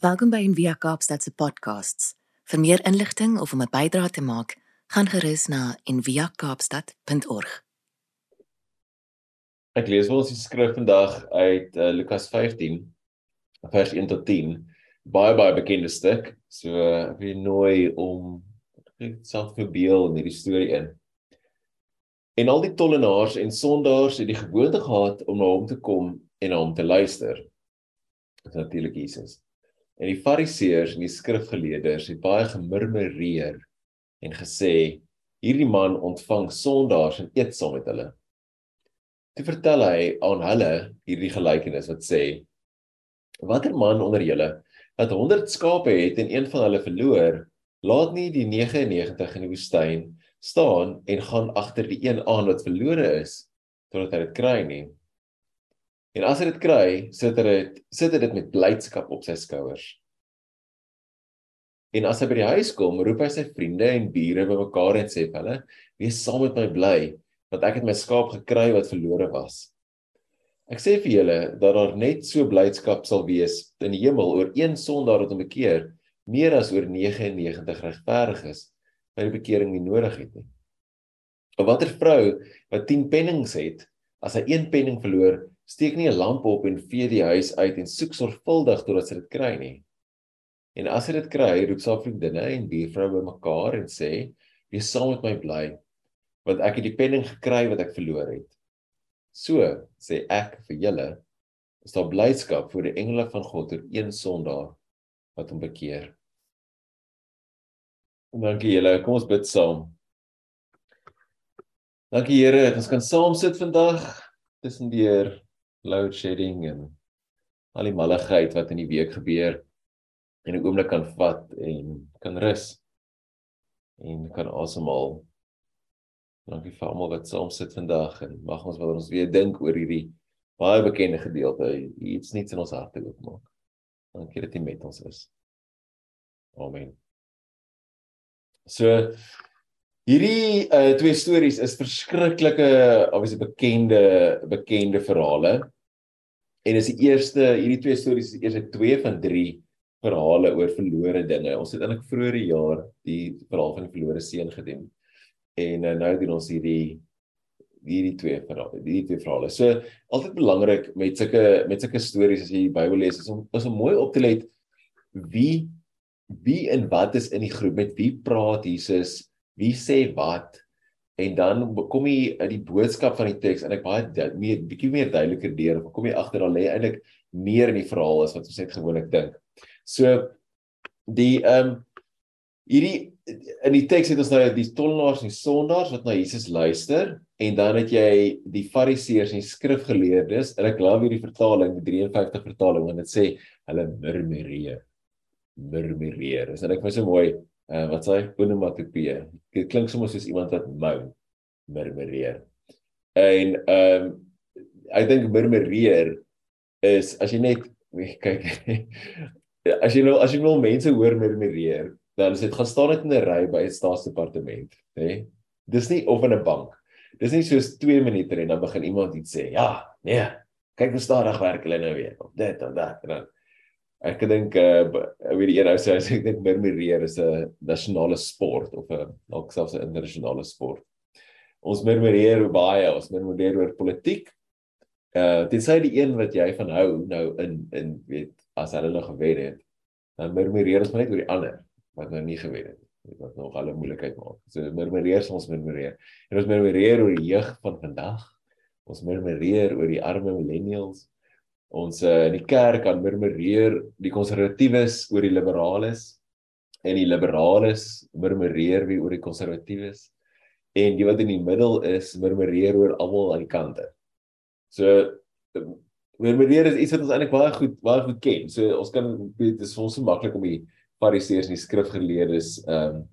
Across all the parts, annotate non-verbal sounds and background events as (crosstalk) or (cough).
Welkom by Envia Kaapstad se podcasts. Vir meer inligting of om 'n bydrae te maak, gaan gerus na enviakaapstad.org. Ek lees vir ons die skrif vandag uit uh, Lukas 15 vers 1 tot 10. Baie baie bekende stuk. So uh, ek wil nooi om self verbeel in hierdie storie in. En al die tollenaars en sondaars het die gewoonte gehad om na hom te kom en na hom te luister. Dit is natuurlik Jesus. En die fariseërs en die skrifgeleerdes het baie gemurmureer en gesê hierdie man ontvang sondaars en eet saam met hulle. Toe vertel hy aan hulle hierdie gelykenis wat sê watter man onder julle wat 100 skape het en een van hulle verloor, laat nie die 99 in die woestyn staan en gaan agter die een aan wat verlore is totdat hy dit kry nie. En as hy dit kry, sit hy dit sit hy dit met blydskap op sy skouers. En as hy by die huis kom, roep hy sy vriende en bure bymekaar en sê vir hulle: "Wees saam met my bly, want ek het my skaap gekry wat verlore was." Ek sê vir julle dat daar net so blydskap sal wees in die hemel oor een sondaar wat hom bekeer, meer as oor 99 regverdiges wat die bekering nie nodig het nie. Of watter vrou wat 10 pennings het, as sy een penning verloor, steek nie 'n lamp op en vee die huis uit en soek sorgvuldig totdat sy dit kry nie. En as sy dit kry, roep sy vriendinne en buurvroue bymekaar en sê: "Wees saam met my bly, want ek het die penning gekry wat ek verloor het." So sê ek vir julle, is daar blydskap vir die engele van God oor een sondaar wat hom bekeer. En dankie julle, kom ons bid saam. Dankie Here ons kan saam sit vandag tussen deur load shedding en al die malligheid wat in die week gebeur en 'n oomblik kan vat en kan rus en kan asemhaal. Dankie vir almal wat saam sit vandag en mag ons wat ons weer dink oor hierdie baie bekende gedeelte iets niets in ons harte oopmaak. Dankie dat U met ons is. Amen. So Hierdie uh, twee stories is verskriklike, obviously bekende bekende verhale. En is die eerste, hierdie twee stories is eers twee van 3 verhale oor verlore dinge. Ons het eintlik vroeër die jaar die verhaal van die verlore seun gedoen. En uh, nou doen ons hierdie hierdie twee verhale, hierdie twee verhale. So altyd belangrik met sulke met sulke stories as jy die Bybel lees is om is om mooi op te let wie wie en wat is in die groep met wie praat Jesus wie sê wat en dan kom jy uit die boodskap van die teks en ek baie meer bietjie meer duideliker deur of kom jy agter dan lê eintlik meer in die verhaal as wat ons net gewoonlik dink. So die ehm um, hierdie in die teks het ons nou die tollenaars en die sondaars wat na Jesus luister en dan het jy die fariseërs en die skrifgeleerdes en ek glo hierdie vertaling die 53 vertaling want dit sê hulle murmureer murmureer. Is dit ek vir so mooi uh, wat sê onomatopee. Dit klink soms soos iemand wat mou murmureer. En ehm um, ek dink murmureer is as jy net kyk (laughs) as jy nou as jy wil mense hoor murmureer, dan is dit gaan staan net in 'n ry by 'n staatsdepartement, hè. Nee? Dis nie of in 'n bank. Dis nie soos 2 minute en dan begin iemand iets sê. Ja, nee. Kyk hoe stadig werk hulle nou weer. Of dit of dat en dan Ek dink uh weet die een ou sê (laughs) ek dink murmureer is 'n nasionale sport of 'n dalk selfs 'n internasionale sport. Ons murmureer baie, ons murmureer oor politiek. Uh dit sê die een wat jy van hou nou in in weet as hulle nog gewen het, dan murmureer ons maar net oor die ander wat nou nie gewen het nie. Wat nog alle moeilikheid maak. So murmureer ons murmureer. En ons murmureer oor die jeug van vandag. Ons murmureer oor die arme millennials ons uh, in die kerk kan murmureer die konservatiewes oor die liberales en die liberales murmureer weer oor die konservatiewes en die wat in die middel is murmureer oor almal aan die kante. So murmureer is iets wat ons eintlik baie goed baie goed ken. So ons kan dit is ons so maklik om die fariseërs en die skrifgeleerdes ehm um,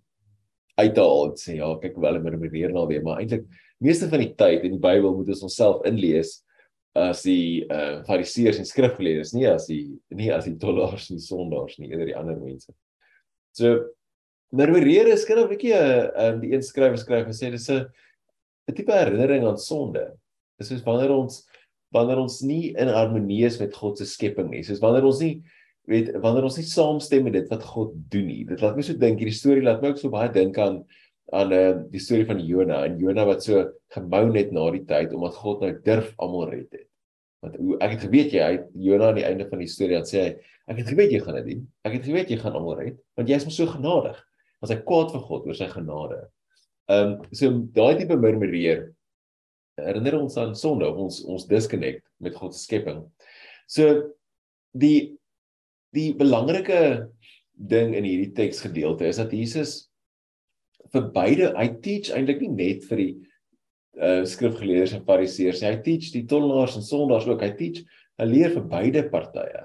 uit te haal en sê ja, kyk hoe hulle murmureer nou weer, maar eintlik meeste van die tyd in die Bybel moet ons onsself inlees as die uh fariseërs en skrifgeleerdes nie as die nie as die tollaars en sondaars nie eerder die ander mense. So murmureer is kind of 'n bietjie 'n uh, um, die een skrywer skryf en sê dis 'n 'n tipe herinnering aan sonde. Dis soos wanneer ons wanneer ons nie in harmonie is met God se skepping nie. Soos wanneer ons nie weet wanneer ons nie saamstem met dit wat God doen nie. Dit laat my so dink hierdie storie laat my ook so baie dink aan aan uh, die storie van Jona en Jona wat so gebou net na die tyd omdat God nou durf almal red het. Want ek het geweet jy hy Jona aan die einde van die storie dan sê hy ek het geweet jy gaan dit doen. Ek het geweet jy gaan almal red want jy is mos so genadig. Was hy kwaad vir God oor sy genade. Ehm um, so daai tipe murmureer herinner ons aan sonde, ons ons disconnect met God se skepping. So die die belangrike ding in hierdie teksgedeelte is dat Jesus vir beide hy teach eintlik nie net vir die uh skrifgeleerdes en fariseërs. Hy teach die tollenaars en sondaars ook. Hy teach hy leer vir beide partye.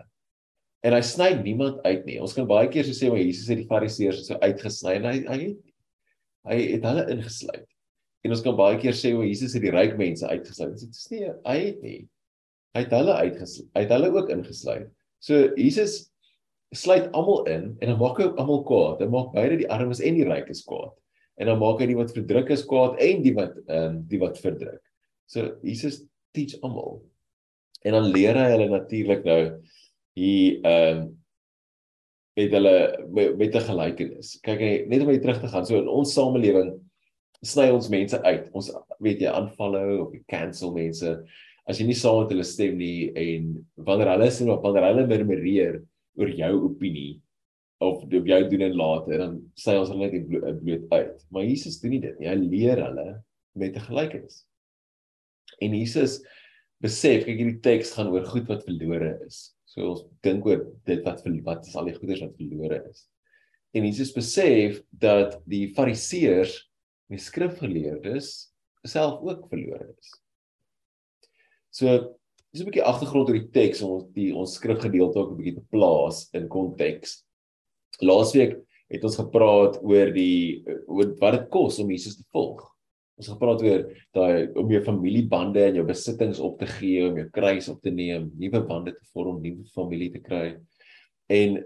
En hy sny niemand uit nie. Ons kan baie keer so sê maar Jesus het die fariseërs so uitgesny. En hy hy het hy het hulle ingesluit. En ons kan baie keer sê maar Jesus het die ryk mense uitgesluit. Dit is nie hy het nie. Hy het hulle uitgesluit hy het hulle ook ingesluit. So Jesus sluit almal in en dan maak hy almal kwaad. Hy maak beide die armes en die rykes kwaad. En dan maak hy die wat verdruk is kwaad en die wat ehm um, die wat verdruk. So Jesus teach almal. En dan leer hy hulle natuurlik nou hier ehm um, met hulle met, met 'n gelykenis. Kyk hy net om weer terug te gaan. So in ons samelewing sny ons mense uit. Ons weet jy aanvalle of cancel mense as jy nie saam met hulle stem nie en wanneer hulle sê of wanneer hulle murmureer oor jou opinie of op jou doen en late dan sê ons hulle net bloot uit. Maar Jesus doen nie dit nie. Hy leer hulle met 'n gelykenis. En Jesus besef kyk hierdie teks gaan oor goed wat verlore is. So ons dink oor dit wat wat is al die goeders wat verlore is. En Jesus besef dat die fariseërs en die skrifgeleerdes self ook verlore is. So Dis 'n bietjie agtergrond oor die teks om ons die ons skrifgedeelte ook 'n bietjie te plaas in konteks. Laasweek het ons gepraat oor die oor wat dit kos om Jesus te volg. Ons het gepraat oor daai om jou familiebande en jou besittings op te gee, om jou kruis op te neem, nuwe bande te vorm, nuwe familie te kry. En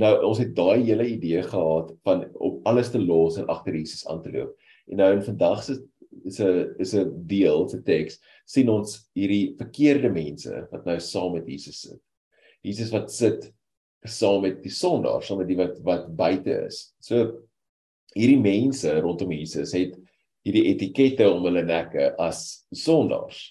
nou ons het daai hele idee gehad van om alles te los en agter Jesus aan te loop. En nou in vandag se is 'n is 'n deel te teks sien ons hierdie verkeerde mense wat nou saam met Jesus sit. Jesus wat sit saam met die sondaars, saam met die wat wat buite is. So hierdie mense rondom Jesus het hierdie etikette om hulle nekke as sondaars.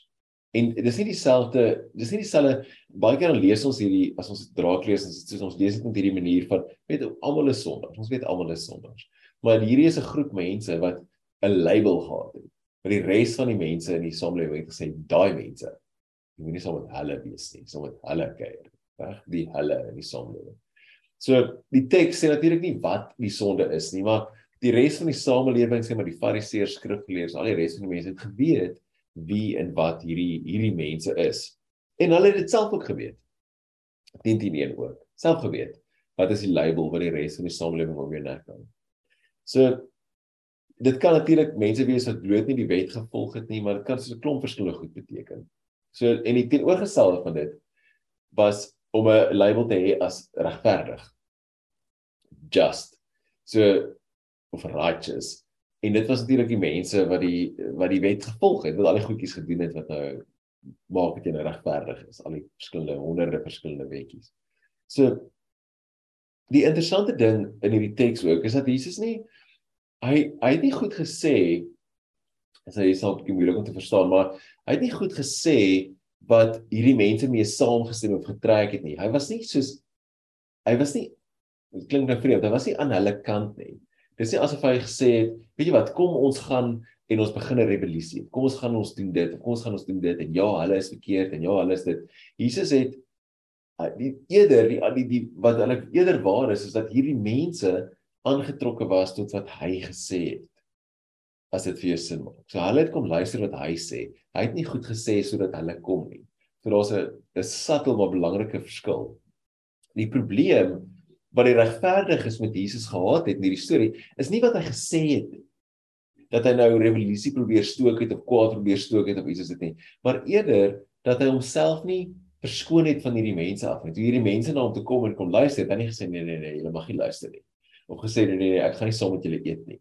En dis nie dieselfde, dis nie dieselfde baie keer dan lees ons hierdie as ons draak lees en soos ons lees dit met hierdie manier van weet almal is sondaars. Ons weet almal is sondaars. Maar hierdie is 'n groep mense wat 'n label gehad het. Maar die res van die mense in die samelewing het gesê daai mense jy moet nie saam met hulle wees nie, saam met hulle kuier. Reg, die hulle in die samelewing. So die teks sê natuurlik nie wat die sonde is nie, maar die res van die samelewing sê maar die fariseërs, skrifgeleerdes, al die res van die mense het geweet wie en wat hierdie hierdie mense is. En hulle het dit self ook geweet. 10:1 ook. Self geweet. Wat is die label wat die res van die samelewing op jou nek hang? So dit kan natuurlik mense wees wat bloot nie die wet gevolg het nie, maar dit kan so 'n klomp verskillende goed beteken. So en die teenoorgestelde van dit was om 'n label te hê as regverdig. Just. So of righteous. En dit was natuurlik die mense wat die wat die wet gevolg het, wat al die goedjies gedoen het wat nou maak dit jy nou regverdig is, al die verskillende honderde verskillende wetjies. So die interessante ding in hierdie teks ook is dat Jesus nie hy hy het nie goed gesê as hy sal 'n bietjie moeilik om te verstaan, maar hy het nie goed gesê wat hierdie mense mee saamgestem of getrek het nie. Hy was nie soos hy was nie dit klink nou vreemd, hy was nie aan hulle kant nie. Dis nie asof hy gesê het, weet jy wat, kom ons gaan en ons begin 'n rebellisie. Kom ons gaan ons doen dit, kom ons gaan ons doen dit en ja, hulle is verkeerd en ja, hulle is dit. Jesus het die eerder die, die die wat hulle eerder waar is is dat hierdie mense aangetrokke was tot wat hy gesê het. As dit vir jou sin maak. So hulle het kom luister wat hy sê. Hy het nie goed gesê sodat hulle kom nie. So daar's 'n 'n subtle maar belangrike verskil. Die probleem wat die regverdiges met Jesus gehad het in hierdie storie is nie wat hy gesê het nie. Dat hy nou revolusie probeer stook het of kwaad probeer stook het of iets is dit nie, maar eerder dat hy homself nie verskoon het van hierdie mense af nie. Toe hierdie mense na hom toe kom en kom luister, het hy nie gesê nee nee nee, julle mag nie luister nie of gesê nee nee ek gaan nie saam met julle eet nie.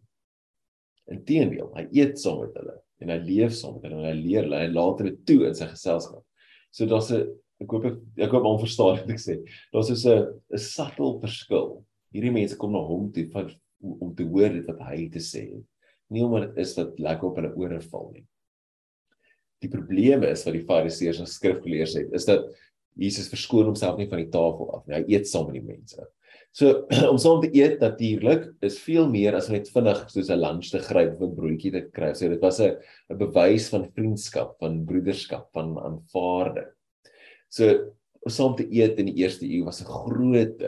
Inteendeel, hy eet saam met hulle en hy leef saam met hulle en hy leer hulle en later dit toe in sy geselskap. So daar's 'n ek hoop ek, ek hoop hom verstaan wat ek sê. Daar's so 'n 'n subtle verskil. Hierdie mense kom na hom toe van om te hoor dit wat hy te sê het. Nie omdat dit is wat lekker op hulle ore val nie. Die probleem is wat die fariseërs en skrifgeleerdes het, is dat Jesus verskoon homself nie van die tafel af nie. Hy eet saam met die mense. So (clears throat) om saam te eet natuurlik is veel meer as net vinnig soos 'n lunch te gryp of 'n broodjie te kry. So dit was 'n 'n bewys van vriendskap, van broederskap, van aanvaarding. So om saam te eet in die eerste eeu was 'n groot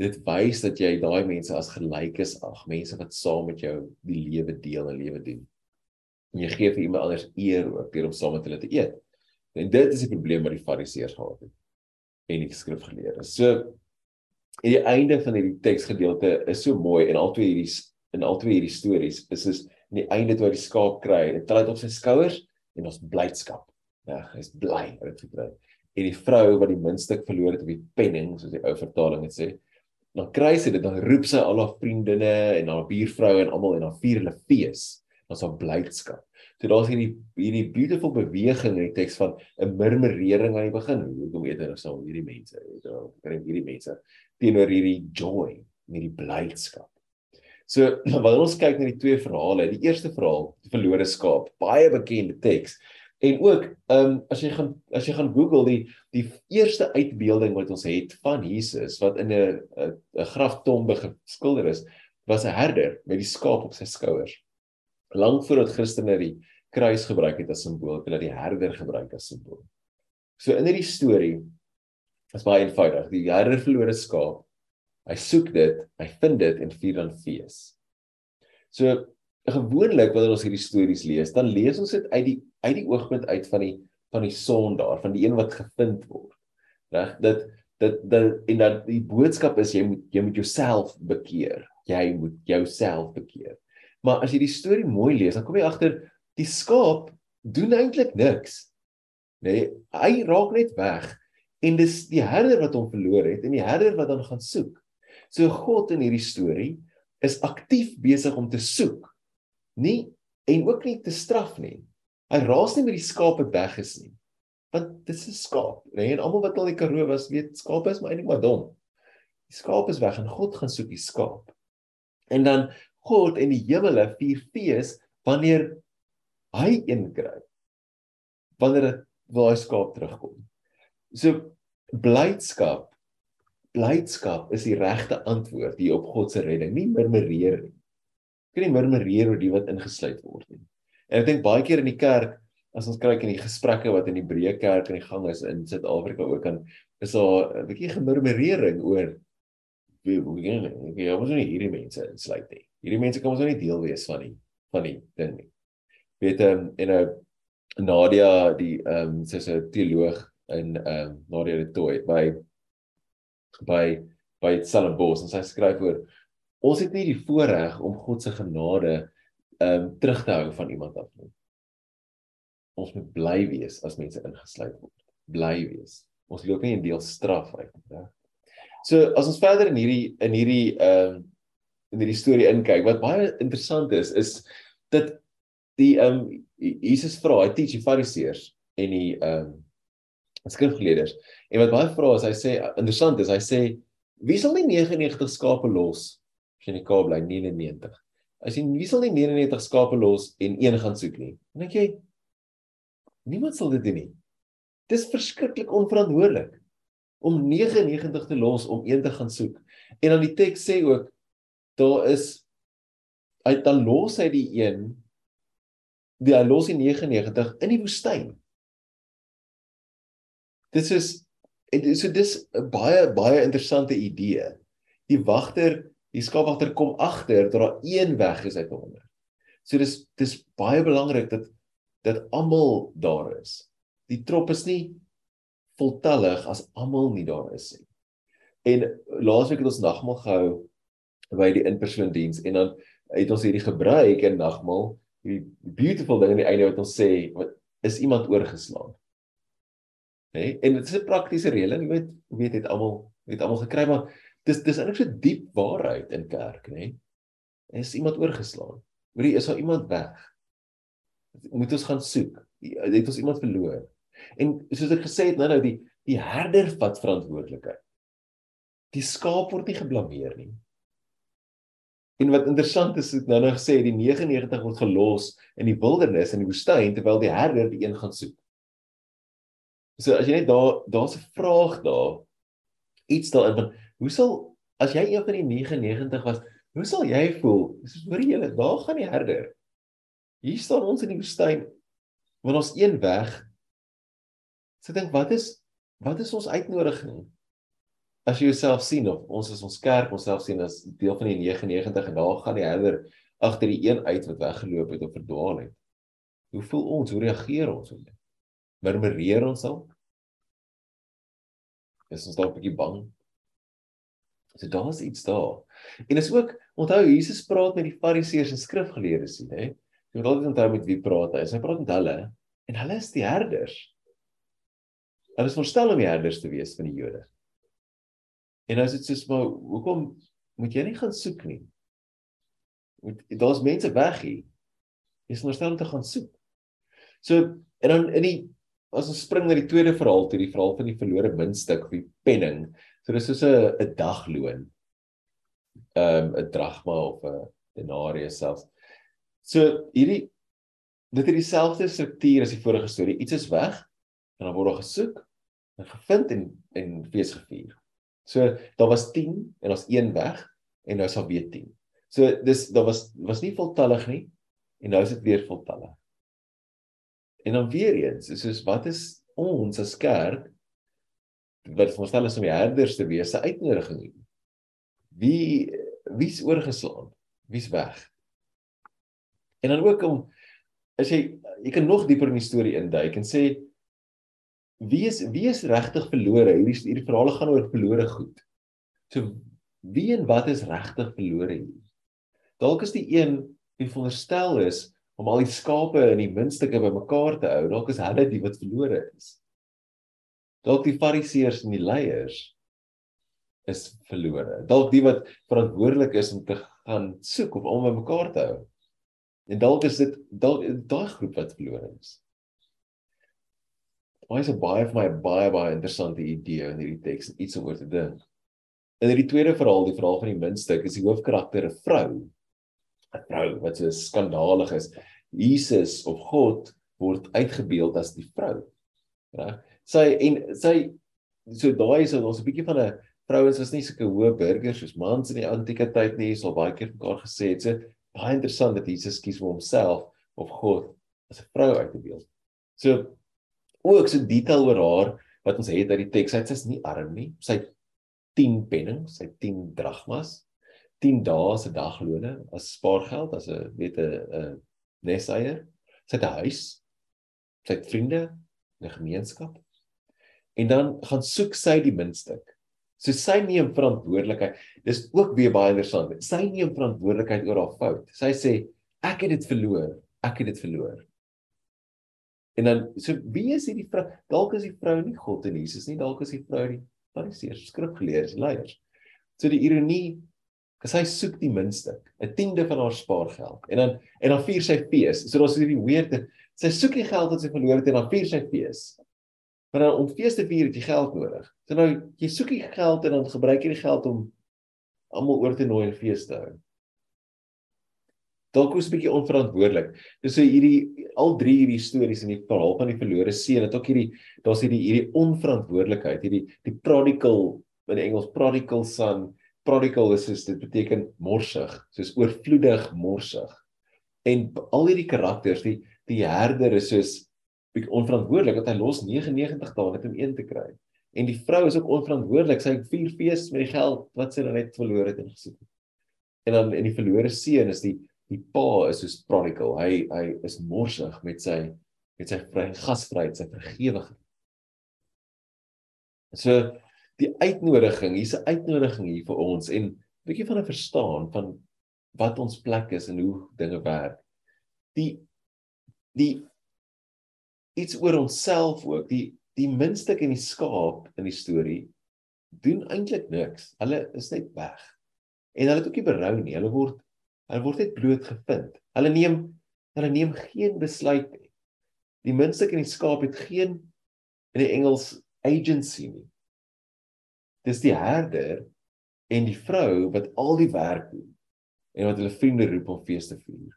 dit wys dat jy daai mense as gelykes ag, mense wat saam met jou die lewe deel en lewe doen. En jy gee vir iemand anders eer ook deur om saam met hulle te eet. En dit is die probleem wat die fariseërs gehad het en die skrifgeleerdes. So En die einde van hierdie teksgedeelte is so mooi en albei hierdie in albei hierdie stories is is in die einde toe hy die skaap kry dit op sy skouers en ons blydskap. Ja, hy's bly dat dit gekry. En die vrou wat die muntstuk verloor het op die penning soos die ou vertaling dit sê, dan kry sy dit dan roep sy al haar vriendinne en haar buurvroue en almal en dan vier hulle fees. Ons het blydskap. So daar's hierdie hierdie beautiful beweging in die teks van 'n murmurering aan die begin. Hoekom weet hulle so hierdie mense, weet jy, kry hierdie mense teenoor hierdie joy, hierdie blydskap. So (clears throat) wanneer ons kyk na die twee verhale, die eerste verhaal, die verlore skaap, baie bekende teks. En ook, ehm um, as jy gaan as jy gaan Google die die eerste uitbeelding wat ons het van Jesus wat in 'n 'n graftombe geskilder is, was 'n herder met die skaap op sy skouers. Lank voordat Christene die kruis gebruik het as simbool, het hulle die herder gebruik as simbool. So in hierdie storie is baie eenvoudig. Die herder verlore skaap. Hy soek dit, hy vind dit en vier dan fees. So gewoonlik wanneer ons hierdie stories lees, dan lees ons dit uit die uit die oogpunt uit van die van die son daar, van die een wat gevind word. Reg? Dit dit dit en dat die boodskap is jy moet jy moet jouself bekeer. Jy moet jouself bekeer. Maar as jy die storie mooi lees, dan kom jy agter die skaap doen eintlik niks. Nee, hy raak net weg en dis die herder wat hom verloor het en die herder wat dan gaan soek. So God in hierdie storie is aktief besig om te soek. Nie en ook nie te straf nie. Hy raas nie met die skape weg is nie. Want dit is 'n skaap, nê? Nee? En almal wat al die Karoo was, weet skape is maar eintlik maar dom. Die skaap is weg en God gaan soek die skaap. En dan God en die hemele vier fees wanneer hy ingryp. Wanneer dit waar hy skaap terugkom. So blydskap blydskap is die regte antwoord hier op God se redding, nie murmureer nie. Kan nie murmureer oor die wat ingesluit word nie. En ek dink baie keer in die kerk as ons kyk in die gesprekke wat in die breë kerk in die gang is in Suid-Afrika ook kan is daar 'n bietjie gemurmurering oor jy moet nie hierdie mense insluit nie. Hierdie mense kan ons nie deel wees van die van die ding nie. Weet ehm en 'n Nadia die ehm um, sy's 'n teoloog in ehm um, Nadia de Tooi by by by Stellenbosch en sy skryf oor ons het nie die voorreg om God se genade ehm um, terug te hou van iemand af nie. Ons moet bly wees as mense ingesluit word. Bly wees. Ons loop nie in deel straf uit nie. So as ons verder in hierdie in hierdie ehm um, in hierdie storie inkyk, wat baie interessant is is dat die ehm um, Jesus vra, hy teach die fariseërs en die ehm um, skrifgeleerders. En wat baie vra is hy sê interessant is hy sê wie sal die 99 skape los as jy in die Kaap bly 99. As jy wie sal die 99 skape los en een gaan soek nie. Dink jy niemand sal dit doen nie. Dis verskriklik onverantwoordelik om 99 te los om een te gaan soek. En dan die teks sê ook daar is hy dan los hy die een die hy los die 99 in die woestyn Dit is en so dis 'n baie baie interessante idee. Die wagter, die skaapwagter kom agter dat daar een weg is uit onder. So dis dis baie belangrik dat dat almal daar is. Die trop is nie voltallig as almal nie daar is nie. En laasweek het ons nagmaal gehou by die in-persoon diens en dan het ons hierdie gebruik in nagmaal, hierdie beautiful ding aan die einde wat ons sê, wat is iemand oorgeslaan? Nê? Nee? En dit is 'n praktiese reëling, jy weet, weet dit almal het almal gekry, maar dis dis eintlik so diep waarheid in kerk, nê? Nee? Is iemand oorgeslaan? Hoorie, is daar iemand weg? Moet ons gaan soek? Het ons iemand verloor? En soos ek gesê het nou nou die die herder vat verantwoordelikheid. Die skaap word nie geblameer nie. En wat interessant is, het nou nou gesê die 99 word gelos in die wildernis in die woestyn terwyl die herder die een gaan soek. So as jy net daar daar's 'n vraag daar iets daarin van hoe sal as jy een van die 99 was, hoe sal jy voel? Dis hoor jy daar gaan die herder. Hier staan ons in die woestyn want ons een weg. So dink wat is wat is ons uitnodiging? as jy jouself sien of ons is ons kerk onsself sien as deel van die 99 en daar gaan die herder agter die een uit wat weggeloop het of verdwaal het. Hoe voel ons? Hoe reageer ons op dit? Murmureer ons al? Is ons dalk 'n bietjie bang? So daar's iets daar. En is ook onthou Jesus praat met die fariseërs en skrifgeleerdes hè? Jy moet altyd onthou met wie praat hy. Hy praat met hulle en hulle is die herders. Hulle is verstel om die herders te wees van die Jode. En as dit soos maar hoekom moet jy nie gaan soek nie? Moet daar's mense weg hier. Jy is verstaan om te gaan soek. So en dan in die as ons spring na die tweede verhaal toe, die verhaal van die verlore muntstuk of die penning. So dis soos 'n 'n dagloon. Ehm um, 'n dragma of 'n denarius selfs. So hierdie dit het dieselfde struktuur as die vorige storie. Iets is weg en dan word daar gesoek en gevind en en fees gevier. So daar was 10 en daar's een weg en nou is daar weer 10. So dis daar was was nie voltallig nie en nou is dit weer voltallig. En dan weer eens, soos wat is ons as kerk wat ons stel is om die herders te wees, 'n uitnodiging. Wie wie's oorgeslaan? Wie's weg? En dan ook om as jy jy kan nog dieper in die storie induik en sê wie is wie is regtig verlore? Hierdie hierdie verhale gaan oor verlore goed. So wie en wat is regtig verlore hier? Dalk is die een wie veronderstel is om al die skape in die muntstukke bymekaar te hou, dalk is hulle die wat verlore is. Dalk die fariseërs en die leiers is verlore. Dalk die wat verantwoordelik is om te gaan soek of om bymekaar te hou. En dalk is dit dalk daai groep wat verlore is baie is 'n baie vir my baie baie interessante idee in hierdie teks iets om oor te dink. In hierdie tweede verhaal, die verhaal van die muntstuk, is die hoofkarakter 'n vrou. 'n Vrou wat so skandalig is. Jesus of God word uitgebeeld as die vrou. Reg? Sy en sy so daai is ons 'n bietjie van 'n vrouens was nie sulke hoë burgers soos mans in die antieke tyd nie, sal baie keer mekaar gesê het. So baie interessant dat Jesus kies vir homself of God as 'n vrou uit te beeld. So ook so detail oor haar wat ons het uit die teks. Sy is nie arm nie. Sy het 10 pennings, sy het 10 dragmas, 10 dae se daglone as spaargeld as 'n weet 'n 'n neseier. Sy het 'n huis. Sy het vriende, 'n gemeenskap. En dan gaan soek sy die muntstuk. So sy neem verantwoordelikheid. Dis ook weer baie interessant. Sy neem verantwoordelikheid oor haar fout. Sy sê ek het dit verloor. Ek het dit verloor. En dan so wie is hierdie vrou? Dalk is die vrou nie God en Jesus nie, dalk is die vrou die fariseërs, skrifgeleerdes, leiers. So die ironie is hy soek die minste, 'n tiende van haar spaargeld. En dan en dan vier sy fees. So daar's hierdie weirde. Sy soek die geld wat sy verloor het en dan vier sy fees. Maar dan om fees te vier het jy geld nodig. So nou jy soek die geld en dan gebruik jy die geld om almal oor te nooi en fees te hou dalk was 'n bietjie onverantwoordelik. Dis so hierdie al drie hierdie stories in die verhaal van die verlore seun het ook hierdie daar's hierdie hierdie onverantwoordelikheid, hierdie die prodigal in Engels prodigal son, prodigal is soos dit beteken morsig, soos oorvloedig morsig. En al hierdie karakters, die die herder is soos bietjie onverantwoordelik dat hy los 99 dae net om een te kry. En die vrou is ook onverantwoordelik, sy vier fees met die geld wat sy net verloor het en gesoek het. En dan in die verlore seun is die die pa is soos prodigal. Hy hy is morsig met sy met sy vry gasvryheid, sy vergewiging. So die uitnodiging, hier's 'n uitnodiging hier vir ons en 'n bietjie van 'n verstaan van wat ons plek is en hoe dinge werk. Die die iets oor onsself ook, die die minste in die skaap in die storie doen eintlik niks. Hulle is net weg. En hulle het ook nie berou nie. Hulle word Hulle word net bloot gevind. Hulle neem hulle neem geen besluit nie. Die muntstuk en die skaap het geen in die Engels agency nie. Dis die herder en die vrou wat al die werk doen en wat hulle vriende roep om fees te vier.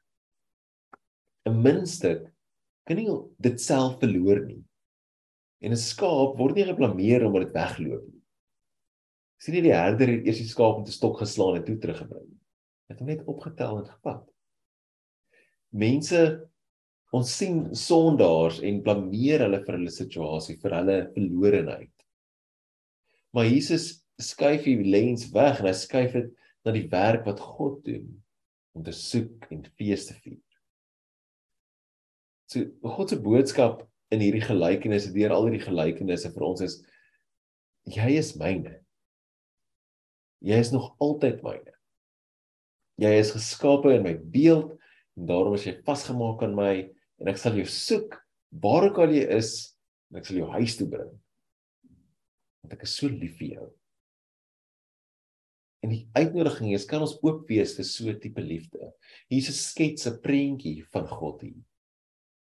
'n Minstuk kan nie dit self verloor nie. En 'n skaap word nie geblameer omdat dit wegloop nie. Sien jy die herder het eers die skaap met 'n stok geslaan en toe teruggebring. Het hom net opgetel en gevat. Mense ons sien sondaars en blameer hulle vir hulle situasie, vir hulle verlorenheid. Maar Jesus skuif die lens weg en hy skuif dit na die werk wat God doen om te soek en fees te vier. So God se boodskap in hierdie gelykenisse, deur al hierdie gelykenisse vir ons is jy is myne. Jy is nog altyd myne. Jy is geskape in my beeld en daarom is jy vasgemaak aan my en ek sal jou soek waar ook al jy is en ek sal jou huis toe bring want ek is so lief vir jou. En die uitnodiging is kan ons oop wees vir so 'n tipe liefde? Jesus skets 'n prentjie van God hier.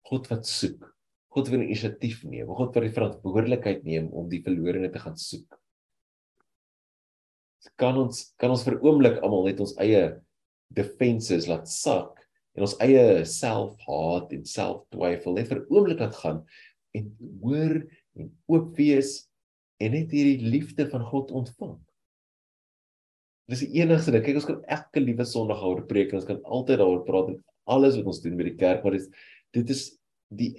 God wat soek. God wat inisiatief neem. God wat die verantwoordelikheid neem om die verlorene te gaan soek. Kan ons kan ons vir oomblik almal net ons eie defenses laat sak en ons eie selfhaat en selftwyfel net vir oomblik laat gaan en hoor en oop wees en net hierdie liefde van God ontvang. Dis die enigste ding. Kyk, ons kan elke liewe Sondag oor preek en ons kan altyd daaroor praat en alles wat ons doen by die kerk, maar dit dit is die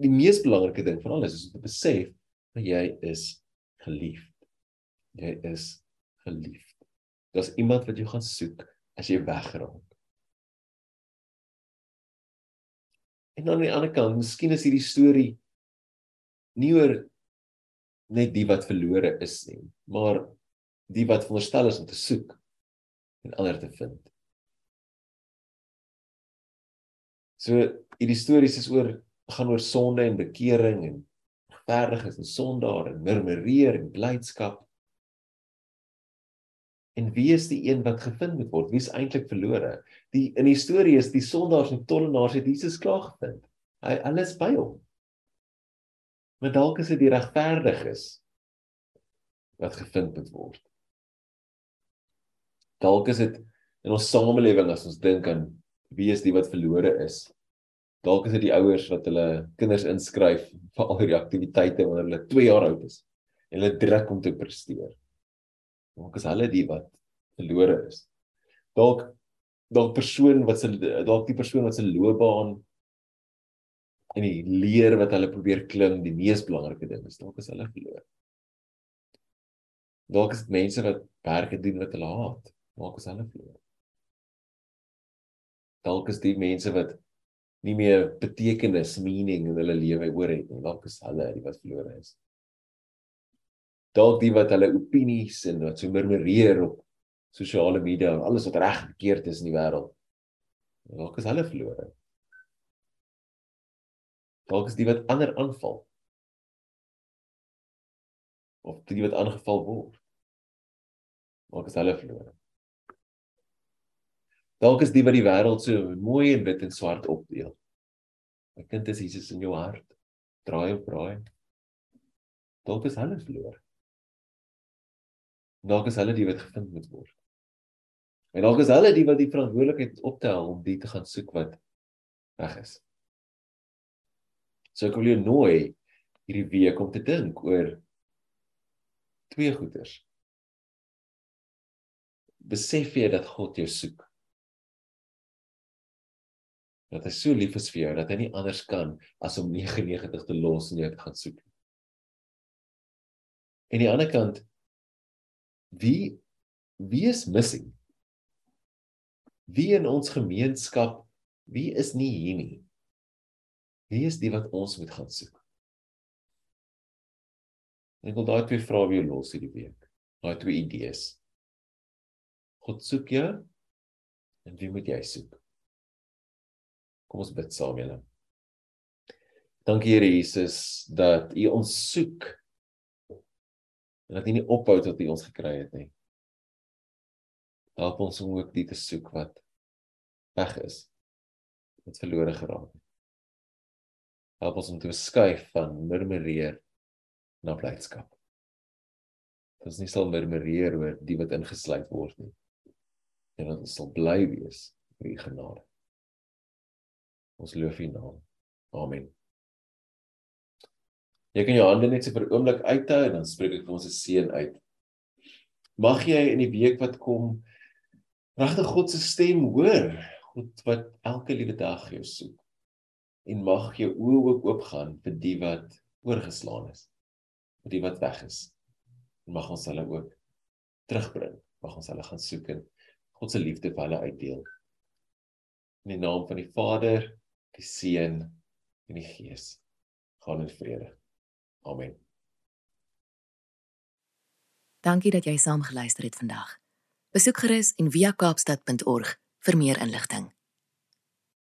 die mees belangrike ding van alles is om te besef dat jy is geliefd. Jy is geliefd. Daar's iemand wat jou gaan soek as jy wegraak. En dan aan die ander kant, miskien is hierdie storie nie oor net die wat verlore is nie, maar die wat veronderstel is om te soek en ander te vind. So hierdie stories is oor gaan oor sonde en bekering en regverdigheid en sondaar en murmureer en blydskap En wie is die een wat gevind moet word? Wie is eintlik verlore? Die in die storie is die sondaars en tollenaars het Jesus klaar gevind. Hy alles by hom. Maar dalk is dit die regverdiges wat gevind moet word. Dalk is dit in ons samelewing as ons dink aan wie is die wat verlore is. Dalk is dit die ouers wat hulle kinders inskryf vir al hierdie aktiwiteite wanneer hulle 2 jaar oud is en hulle druk om te presteer. Dalk is hulle die wat verlore is. Dalk dalk persoon wat se dalk die persoon wat se loopbaan en die leer wat hulle probeer klim die mees belangrike ding is. Dalk is hulle verlore. Dalk is dit mense wat werke doen wat hulle haat. Dalk is hulle verlore. Dalk is die mense wat nie meer betekenis meaning in hulle lewe oor het nie. Dalk is hulle die wat verlore is dalk die wat hulle opinies en wat so murmureer op sosiale media en alles wat reg verkeerd is in die wêreld. Dalk is hulle verlore. Dalk is die wat ander aanval. Of die wat aangeval word. Dalk is hulle verlore. Dalk is die wat die wêreld so mooi en wit en swart opdeel. My kind is Jesus in jou hart. Draai op draai. Dalk is hulle verlore dalk is hulle die wat gevind moet word. En dalk is hulle die wat die verantwoordelikheid optel om die te gaan soek wat weg is. So ek wil jou nooi hierdie week om te dink oor twee goeters. Besef jy dat God jou soek? Dat hy so lief is vir jou dat hy nie anders kan as om 99 te los en jou te gaan soek. En aan die ander kant wie wie is missing? Wie in ons gemeenskap, wie is nie hier nie? Wie is die wat ons moet gaan soek? Ek wil daai twee vrae weer los hierdie week. Daai twee idees. God soek jou en wie moet jy soek? Kom ons bid saam julle. Dankie Here Jesus dat U ons soek en dat U nie ophou tot U ons gekry het nie. Help ons om ook die te soek wat weg is. Wat verlore geraak het. Help ons om te skuif van murmureer na blydskap. Ons nie sal murmureer oor die wat ingesluit word nie. En ons sal bly wees vir u genade. Ons loof u naam. Amen. Jy kan jou hande net so vir 'n oomblik uithou en dan spreek ek vir ons se seën uit. Mag jy in die week wat kom regtig God se stem hoor, God wat elke liewe dag jou soek. En mag jou oë ook oopgaan vir die wat oorgeslaan is, vir die wat weg is. En mag ons hulle ook terugbring. Mag ons hulle gaan soek en God se liefde vir hulle uitdeel. In die naam van die Vader, die Seun en die Gees. Gaan in vrede. Amen. Dankie dat jy saam geluister het vandag. Besoek gerus en via kaapstad.org vir meer inligting.